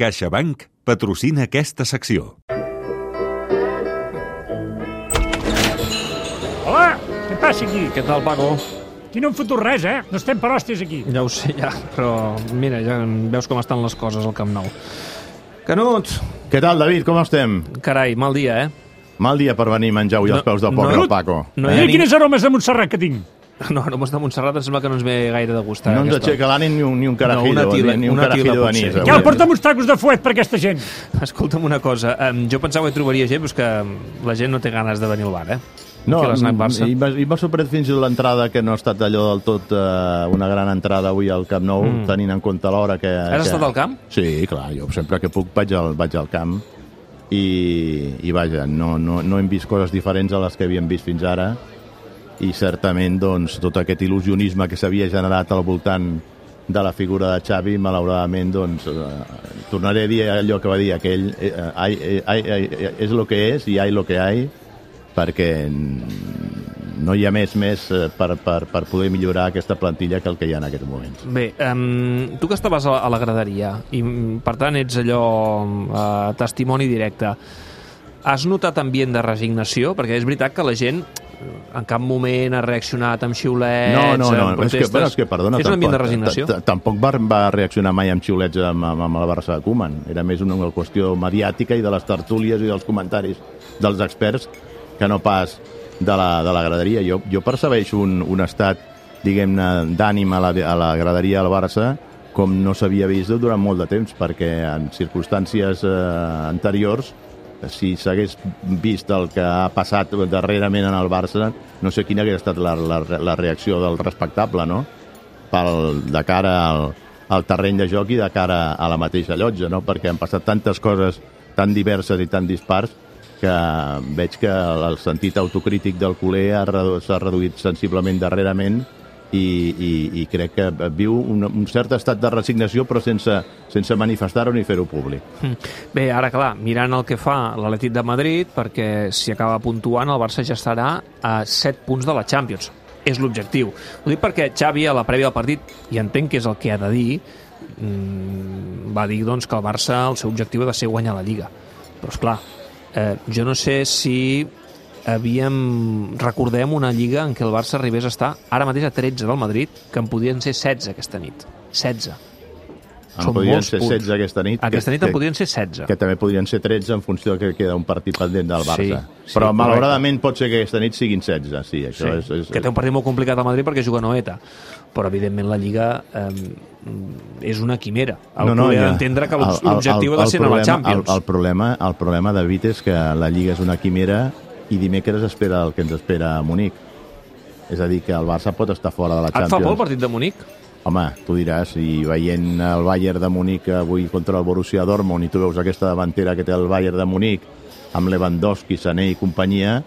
CaixaBank patrocina aquesta secció. Hola, què passa aquí? Què tal, Paco? Aquí no hem fotut res, eh? No estem per hòsties aquí. Ja ho sé, ja, però mira, ja veus com estan les coses al Camp Nou. Canut! Què tal, David? Com estem? Carai, mal dia, eh? Mal dia per venir a menjar avui als No, peus del no. poble del Paco. No No hi ha Mira quines aromes de Montserrat que tinc. No, no de Montserrat em sembla que no ens ve gaire de gust. eh, No ens aixeca l'ànim ni un, ni un No, carajillo, una tila- ni un una tila carajillo potser. d'anís. Ja porta'm uns tacos de fuet per aquesta gent. Escolta'm una cosa, um, jo pensava que trobaria gent, però és que la gent no té ganes de venir al bar, eh? No, m'ha- i m'ha sorprès fins i tot l'entrada, que no ha estat allò del tot eh, una gran entrada avui al Camp Nou, mm. tenint en compte l'hora que... Has que... estat al camp? Sí, clar, jo sempre que puc vaig al, vaig al camp i, i vaja, no, no, no hem vist coses diferents a les que havíem vist fins ara i certament doncs, tot aquest il·lusionisme que s'havia generat al voltant de la figura de Xavi, malauradament, doncs, eh, tornaré a dir allò que va dir aquell, eh, eh, ai, eh, ai, ai, és lo que és i hay lo que hay, perquè no hi ha més més eh, per, per, per poder millorar aquesta plantilla que el que hi ha en aquests moments. Bé, um, tu que estaves a, la graderia i per tant ets allò uh, testimoni directe has notat ambient de resignació? Perquè és veritat que la gent eh, en cap moment ha reaccionat amb xiulets, No, no, no, amb és que, protestes. bueno, és que perdona, és un ambient de resignació? tampoc va, va reaccionar mai amb xiulets amb, amb, amb el Barça de Koeman. Era més una, una qüestió mediàtica i de les tertúlies i dels comentaris dels experts que no pas de la, de la graderia. Jo, jo percebeixo un, un estat, diguem-ne, d'ànim a, la, a la graderia del Barça com no s'havia vist durant molt de temps, perquè en circumstàncies eh, anteriors si s'hagués vist el que ha passat darrerament en el Barça, no sé quina hagués estat la, la, la reacció del respectable, no? Pel, de cara al, al terreny de joc i de cara a la mateixa llotja, no? Perquè han passat tantes coses tan diverses i tan dispars que veig que el sentit autocrític del culer s'ha reduït sensiblement darrerament i, i, i crec que viu un, un cert estat de resignació però sense, sense manifestar-ho ni fer-ho públic. Mm. Bé, ara, clar, mirant el que fa l'Atlètic de Madrid, perquè si acaba puntuant, el Barça ja estarà a 7 punts de la Champions. És l'objectiu. Ho dic perquè Xavi, a la prèvia del partit, i entenc que és el que ha de dir, mmm, va dir doncs, que el Barça, el seu objectiu ha de ser guanyar la Lliga. Però, és clar, eh, jo no sé si havíem, recordem una lliga en què el Barça arribés a estar ara mateix a 13 del Madrid, que en podien ser 16 aquesta nit. 16. En Són podrien molts ser punts. 16 aquesta nit. Aquesta que, nit en que, podrien ser 16. que també podrien ser 13 en funció que queda un partit pendent del Barça. Sí, sí, Però correcte. malauradament pot ser que aquesta nit siguin 16, sí, això Sí, és, és, que té un partit molt complicat al Madrid perquè juga a Noeta però evidentment la Lliga eh, és una quimera el no, no, ja. d'entendre que l'objectiu ha de ser anar a la Champions El, el, problema, el problema, David, és que la Lliga és una quimera i dimecres espera el que ens espera a Munic. És a dir, que el Barça pot estar fora de la et fa Champions. por el partit de Munic? Home, tu diràs, i veient el Bayern de Munic avui contra el Borussia Dortmund i tu veus aquesta davantera que té el Bayern de Munic amb Lewandowski, Sané i companyia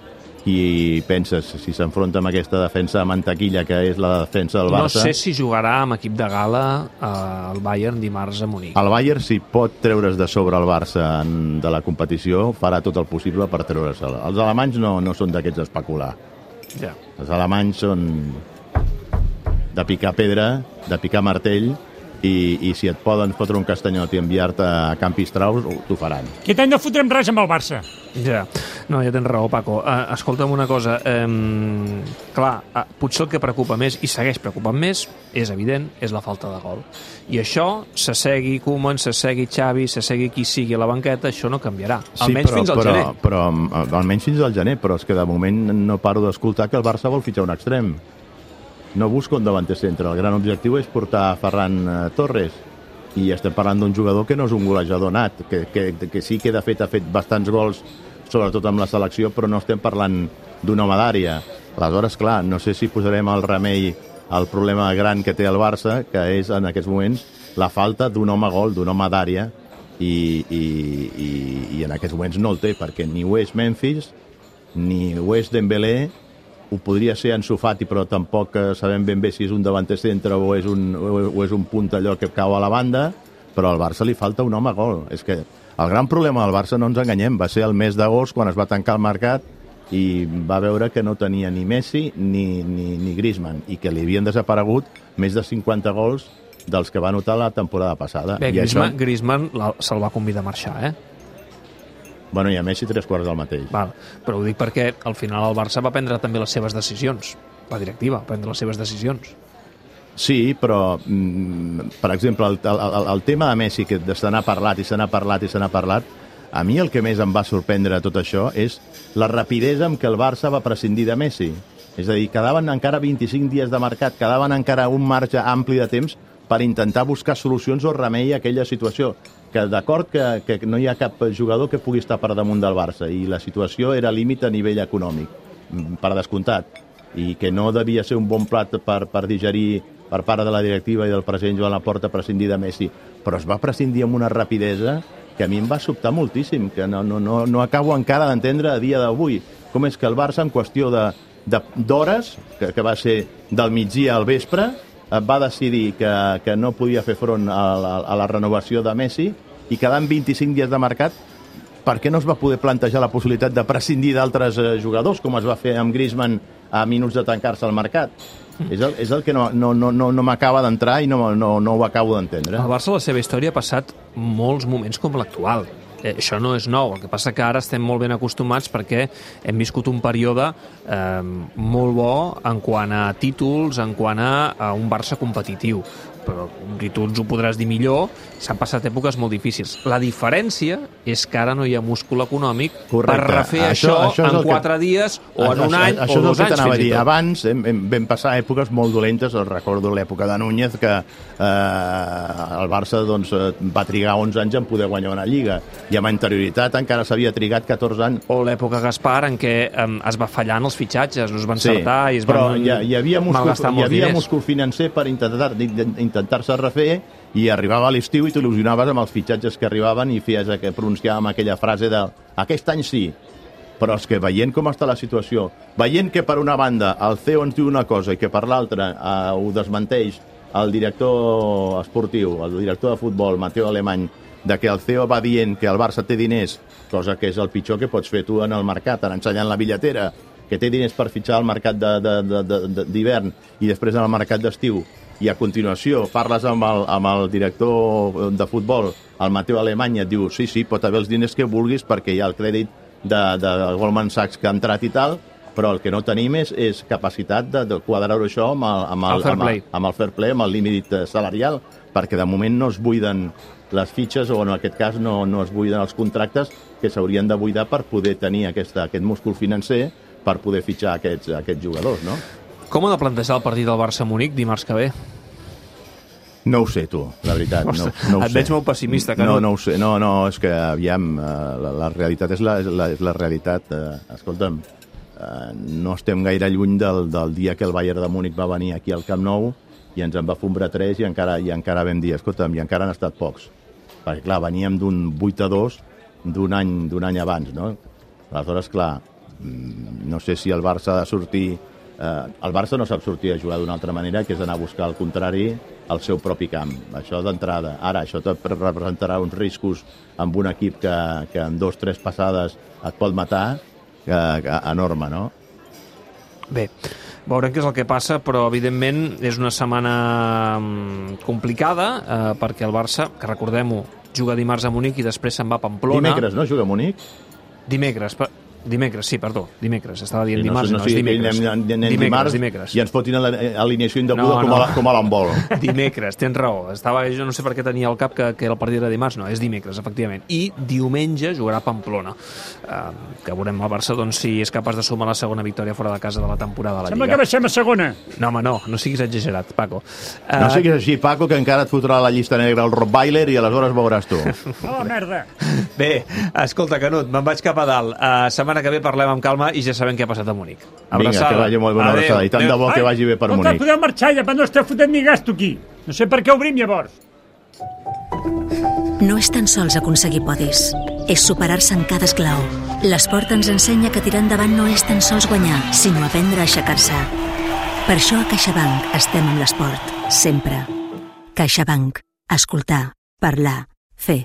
i penses, si s'enfronta amb aquesta defensa de mantequilla que és la defensa del no Barça... sé si jugarà amb equip de gala eh, el Bayern dimarts a Munic El Bayern, si pot treure's de sobre el Barça en, de la competició, farà tot el possible per treure'l. Els alemanys no, no són d'aquests d'especular. ja. Els alemanys són de picar pedra, de picar martell, i, i si et poden fotre un castanyot i enviar-te a Campistraus, t'ho faran. Aquest any no fotrem res amb el Barça. Ja, no, ja tens raó, Paco. Uh, escolta'm una cosa. Um, clar, uh, potser el que preocupa més, i segueix preocupant més, és evident, és la falta de gol. I això, se segui Koeman, se segui Xavi, se segui qui sigui a la banqueta, això no canviarà. Almenys però, fins al però, gener. Però, però, almenys fins al gener, però és que de moment no paro d'escoltar que el Barça vol fitxar un extrem. No busca un davanter centre. El gran objectiu és portar Ferran eh, Torres i estem parlant d'un jugador que no és un golejador nat, que, que, que sí que de fet ha fet bastants gols, sobretot amb la selecció, però no estem parlant d'un home d'àrea. Aleshores, clar, no sé si posarem el remei al problema gran que té el Barça, que és en aquests moments la falta d'un home gol, d'un home d'àrea, i, i, i, i en aquests moments no el té, perquè ni ho és Memphis, ni ho és Dembélé, ho podria ser Ansu Fati, però tampoc eh, sabem ben bé si és un davanter centre o és un, o és un punt allò que cau a la banda, però al Barça li falta un home gol. És que el gran problema del Barça, no ens enganyem, va ser el mes d'agost quan es va tancar el mercat i va veure que no tenia ni Messi ni, ni, ni Griezmann i que li havien desaparegut més de 50 gols dels que va notar la temporada passada. Bé, I Griezmann, això, Griezmann se'l va convidar a marxar, eh? Bueno, i a Messi tres quarts del mateix. Val. Però ho dic perquè al final el Barça va prendre també les seves decisions. La directiva va prendre les seves decisions. Sí, però, mm, per exemple, el, el, el tema de Messi, que se n'ha parlat i se n'ha parlat i se n'ha parlat, a mi el que més em va sorprendre tot això és la rapidesa amb què el Barça va prescindir de Messi. És a dir, quedaven encara 25 dies de mercat, quedaven encara un marge ampli de temps per intentar buscar solucions o remei a aquella situació. Que d'acord que, que no hi ha cap jugador que pugui estar per damunt del Barça i la situació era límit a nivell econòmic, mm, per descomptat, i que no devia ser un bon plat per, per digerir per part de la directiva i del president Joan Laporta prescindir de Messi, però es va prescindir amb una rapidesa que a mi em va sobtar moltíssim, que no, no, no, no acabo encara d'entendre a dia d'avui com és que el Barça en qüestió d'hores, que, que va ser del migdia al vespre, va decidir que, que no podia fer front a la, a la renovació de Messi i quedant 25 dies de mercat per què no es va poder plantejar la possibilitat de prescindir d'altres eh, jugadors, com es va fer amb Griezmann a minuts de tancar-se al mercat? És el, és el que no, no, no, no, no m'acaba d'entrar i no, no, no ho acabo d'entendre. El Barça, la seva història, ha passat molts moments com l'actual. Eh, això no és nou, el que passa que ara estem molt ben acostumats perquè hem viscut un període eh, molt bo en quant a títols, en quant a, a un Barça competitiu però tu ens ho podràs dir millor, s'han passat èpoques molt difícils. La diferència és que ara no hi ha múscul econòmic Correcte. per refer Això- això, això és en el que- quatre dies o en un any això o és dos anys t'anava a fins i dir. Abans hem, hem, vam passar èpoques molt dolentes, el recordo l'època de Núñez, que eh, el Barça doncs, eh, va trigar 11 anys en poder guanyar una Lliga, i amb anterioritat encara s'havia trigat 14 anys. O l'època Gaspar en què um, es va fallar en els fitxatges, no es va encertar i es però van hi, hi havia, múscul, malgastar hi havia múscul financer per intentar- intentar-se refer i arribava a l'estiu i t'il·lusionaves amb els fitxatges que arribaven i feies que pronunciàvem aquella frase de aquest any sí, però és que veient com està la situació, veient que per una banda el CEO ens diu una cosa i que per l'altra eh, ho desmenteix el director esportiu, el director de futbol, Mateo Alemany, de que el CEO va dient que el Barça té diners, cosa que és el pitjor que pots fer tu en el mercat, en ensenyant la bitlletera, que té diners per fitxar al mercat d'hivern de, de, de, i després en el mercat d'estiu, i a continuació parles amb el, amb el director de futbol, el Mateo Alemany, et diu, sí, sí, pot haver els diners que vulguis perquè hi ha el crèdit de, de Goldman Sachs que ha entrat i tal, però el que no tenim és, és capacitat de, de quadrar-ho això amb el, amb el, El amb, el, play. amb el fair play, amb el límit eh, salarial, perquè de moment no es buiden les fitxes o en aquest cas no, no es buiden els contractes que s'haurien de buidar per poder tenir aquesta, aquest múscul financer per poder fitxar aquests, aquests jugadors, no? Com ha de plantejar el partit del Barça-Munic dimarts que ve? No ho sé, tu, la veritat. No, no ho et sé. veig molt pessimista, No, Canut. no ho sé. No, no, és que, aviam, eh, la, la realitat és la, és la, és la realitat. Eh, escolta'm, no estem gaire lluny del, del dia que el Bayern de Múnich va venir aquí al Camp Nou i ens en va fombrar 3 i encara, i encara vam dir, escolta'm, i encara han estat pocs. Perquè, clar, veníem d'un 8 a 2 d'un any, d'un any abans, no? Aleshores, clar, mm, no sé si el Barça ha de sortir... Eh, el Barça no sap sortir a jugar d'una altra manera, que és anar a buscar el contrari al seu propi camp. Això d'entrada. Ara, això te representarà uns riscos amb un equip que, que en dos, tres passades et pot matar, que, que, enorme, no? Bé, veurem què és el que passa, però evidentment és una setmana mm, complicada eh, perquè el Barça, que recordem-ho, juga dimarts a Munic i després se'n va a Pamplona. Dimecres, no? Juga a Munic? Dimecres, per... dimecres, sí, perdó, dimecres. Estava dient Sí, dimarts, no, no, és dimecres. anem, anem dimecres, dimarts dimecres. i ens fotin a la- alineació indeguda No, com, no. a, la- com a l'handbol. Dimecres, tens raó. Estava, jo no sé per què tenia al cap que, que el partit era dimarts. No, és dimecres, efectivament. I diumenge jugarà a Pamplona. Uh, que veurem el Barça doncs, si és capaç de sumar la segona victòria fora de casa de la temporada de la Sembla Lliga. que baixem a segona. No, home, no, no siguis exagerat, Paco. Uh, No siguis així, Paco, que encara et fotrà a la llista negra el Rottweiler i aleshores veuràs tu. A la merda. Bé, escolta, Canut, me'n vaig cap a dalt. Uh, setmana que ve parlem amb calma i ja sabem què ha passat a Munic. Vinga, que vagi molt bona Adéu. abraçada. I tant de bo que vagi bé per Escolta, Munic. podeu marxar ja, però no esteu fotent ni gasto aquí. No sé per què obrim llavors. No és tan sols aconseguir podis, és superar-se en cada esclau. L'esport ens ensenya que tirar endavant no és tan sols guanyar, sinó aprendre a aixecar-se. Per això a CaixaBank estem amb l'esport, sempre. CaixaBank. Escoltar, parlar, fer.